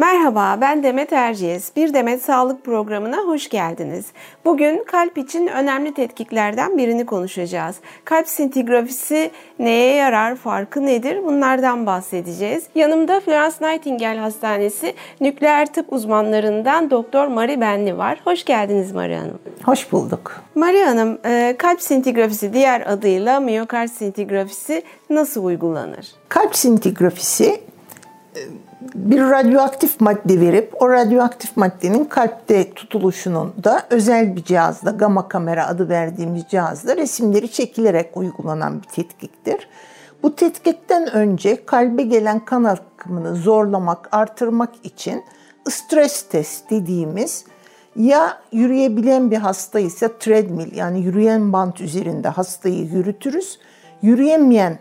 Merhaba, ben Demet Erciyes. Bir Demet Sağlık programına hoş geldiniz. Bugün kalp için önemli tetkiklerden birini konuşacağız. Kalp sintigrafisi neye yarar, farkı nedir? Bunlardan bahsedeceğiz. Yanımda Florence Nightingale Hastanesi nükleer tıp uzmanlarından Doktor Mari Benli var. Hoş geldiniz Mari Hanım. Hoş bulduk. Mari Hanım, e, kalp sintigrafisi diğer adıyla miyokard sintigrafisi nasıl uygulanır? Kalp sintigrafisi bir radyoaktif madde verip o radyoaktif maddenin kalpte tutuluşunun da özel bir cihazda gamma kamera adı verdiğimiz cihazda resimleri çekilerek uygulanan bir tetkiktir. Bu tetkikten önce kalbe gelen kan akımını zorlamak, artırmak için stres test dediğimiz ya yürüyebilen bir hasta ise treadmill yani yürüyen bant üzerinde hastayı yürütürüz. Yürüyemeyen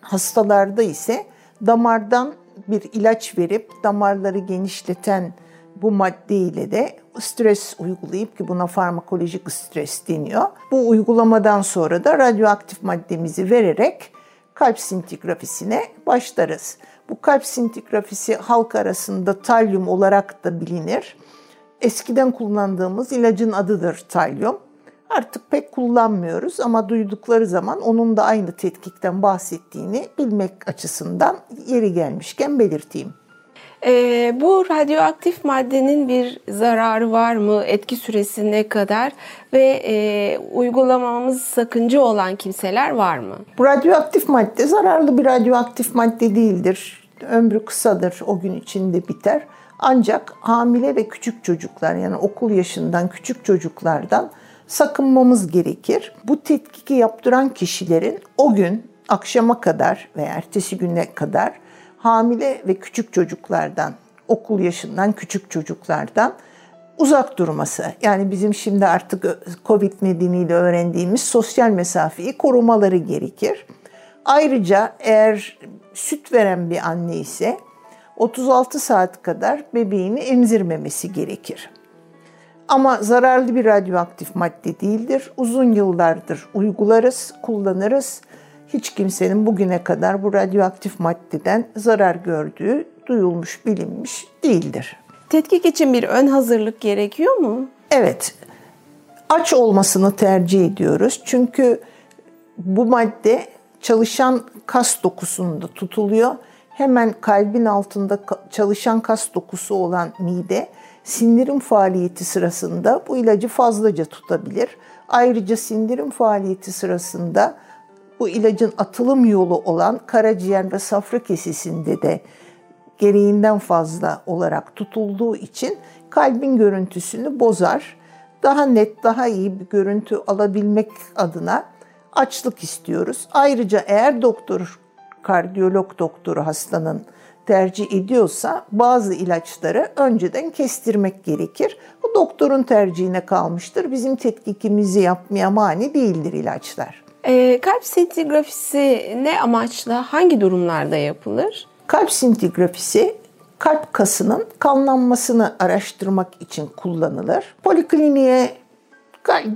hastalarda ise damardan bir ilaç verip damarları genişleten bu madde ile de stres uygulayıp ki buna farmakolojik stres deniyor. Bu uygulamadan sonra da radyoaktif maddemizi vererek kalp sintigrafisine başlarız. Bu kalp sintigrafisi halk arasında talyum olarak da bilinir. Eskiden kullandığımız ilacın adıdır talyum. Artık pek kullanmıyoruz ama duydukları zaman onun da aynı tetkikten bahsettiğini bilmek açısından yeri gelmişken belirteyim. E, bu radyoaktif maddenin bir zararı var mı? Etki süresi ne kadar? Ve e, uygulamamız sakınca olan kimseler var mı? Bu radyoaktif madde zararlı bir radyoaktif madde değildir. Ömrü kısadır, o gün içinde biter. Ancak hamile ve küçük çocuklar yani okul yaşından küçük çocuklardan sakınmamız gerekir. Bu tetkiki yaptıran kişilerin o gün akşama kadar veya ertesi güne kadar hamile ve küçük çocuklardan, okul yaşından küçük çocuklardan uzak durması. Yani bizim şimdi artık Covid nedeniyle öğrendiğimiz sosyal mesafeyi korumaları gerekir. Ayrıca eğer süt veren bir anne ise 36 saat kadar bebeğini emzirmemesi gerekir. Ama zararlı bir radyoaktif madde değildir. Uzun yıllardır uygularız, kullanırız. Hiç kimsenin bugüne kadar bu radyoaktif maddeden zarar gördüğü duyulmuş, bilinmiş değildir. Tetkik için bir ön hazırlık gerekiyor mu? Evet. Aç olmasını tercih ediyoruz. Çünkü bu madde çalışan kas dokusunda tutuluyor. Hemen kalbin altında çalışan kas dokusu olan mide sindirim faaliyeti sırasında bu ilacı fazlaca tutabilir. Ayrıca sindirim faaliyeti sırasında bu ilacın atılım yolu olan karaciğer ve safra kesesinde de gereğinden fazla olarak tutulduğu için kalbin görüntüsünü bozar. Daha net, daha iyi bir görüntü alabilmek adına açlık istiyoruz. Ayrıca eğer doktor, kardiyolog doktoru hastanın tercih ediyorsa bazı ilaçları önceden kestirmek gerekir. Bu doktorun tercihine kalmıştır. Bizim tetkikimizi yapmaya mani değildir ilaçlar. E, kalp sintigrafisi ne amaçla, hangi durumlarda yapılır? Kalp sintigrafisi kalp kasının kanlanmasını araştırmak için kullanılır. Polikliniğe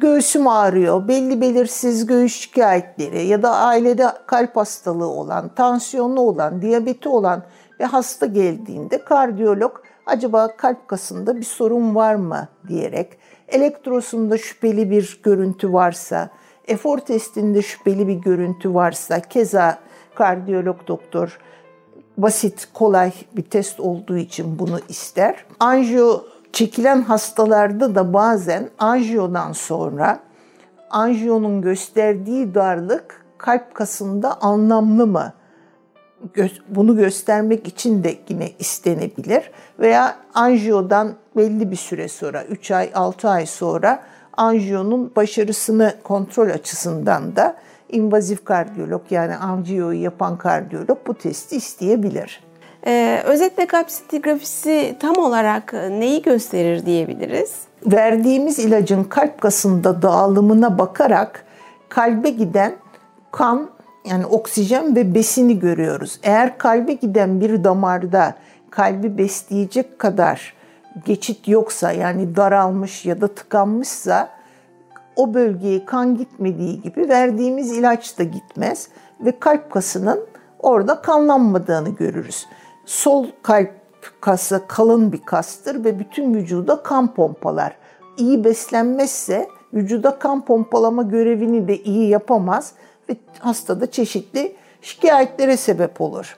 göğsüm ağrıyor, belli belirsiz göğüs şikayetleri ya da ailede kalp hastalığı olan, tansiyonlu olan, diyabeti olan ve hasta geldiğinde kardiyolog acaba kalp kasında bir sorun var mı diyerek elektrosunda şüpheli bir görüntü varsa, efor testinde şüpheli bir görüntü varsa keza kardiyolog doktor basit, kolay bir test olduğu için bunu ister. Anjiyo çekilen hastalarda da bazen anjiyodan sonra anjiyonun gösterdiği darlık kalp kasında anlamlı mı? Bunu göstermek için de yine istenebilir. Veya anjiyodan belli bir süre sonra, 3 ay, 6 ay sonra anjiyonun başarısını kontrol açısından da invazif kardiyolog yani anjiyoyu yapan kardiyolog bu testi isteyebilir. Ee, özetle kalp sintigrafisi tam olarak neyi gösterir diyebiliriz? Verdiğimiz ilacın kalp kasında dağılımına bakarak kalbe giden kan yani oksijen ve besini görüyoruz. Eğer kalbe giden bir damarda kalbi besleyecek kadar geçit yoksa yani daralmış ya da tıkanmışsa o bölgeye kan gitmediği gibi verdiğimiz ilaç da gitmez ve kalp kasının orada kanlanmadığını görürüz. Sol kalp kası kalın bir kastır ve bütün vücuda kan pompalar. İyi beslenmezse vücuda kan pompalama görevini de iyi yapamaz ve hastada çeşitli şikayetlere sebep olur.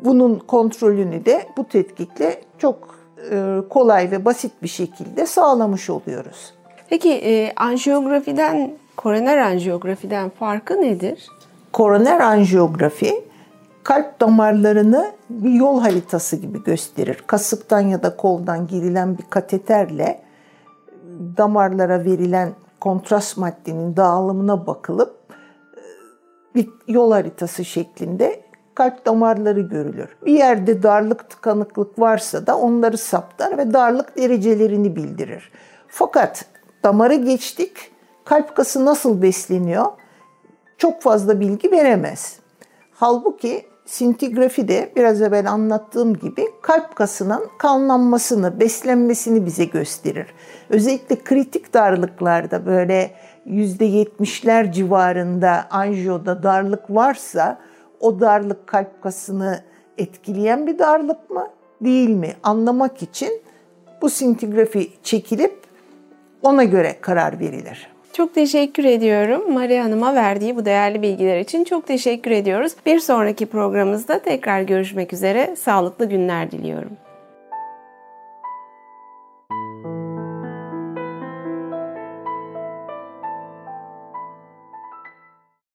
Bunun kontrolünü de bu tetkikle çok e, kolay ve basit bir şekilde sağlamış oluyoruz. Peki e, anjiyografiden, koroner anjiyografiden farkı nedir? Koroner anjiyografi kalp damarlarını bir yol haritası gibi gösterir. Kasıktan ya da koldan girilen bir kateterle damarlara verilen kontrast maddenin dağılımına bakılıp bir yol haritası şeklinde kalp damarları görülür. Bir yerde darlık, tıkanıklık varsa da onları saptar ve darlık derecelerini bildirir. Fakat damarı geçtik, kalp kası nasıl besleniyor? Çok fazla bilgi veremez. Halbuki sintigrafi de biraz evvel anlattığım gibi kalp kasının kanlanmasını, beslenmesini bize gösterir. Özellikle kritik darlıklarda böyle %70'ler civarında anjiyoda darlık varsa o darlık kalp kasını etkileyen bir darlık mı değil mi anlamak için bu sintigrafi çekilip ona göre karar verilir. Çok teşekkür ediyorum. Maria Hanım'a verdiği bu değerli bilgiler için çok teşekkür ediyoruz. Bir sonraki programımızda tekrar görüşmek üzere. Sağlıklı günler diliyorum.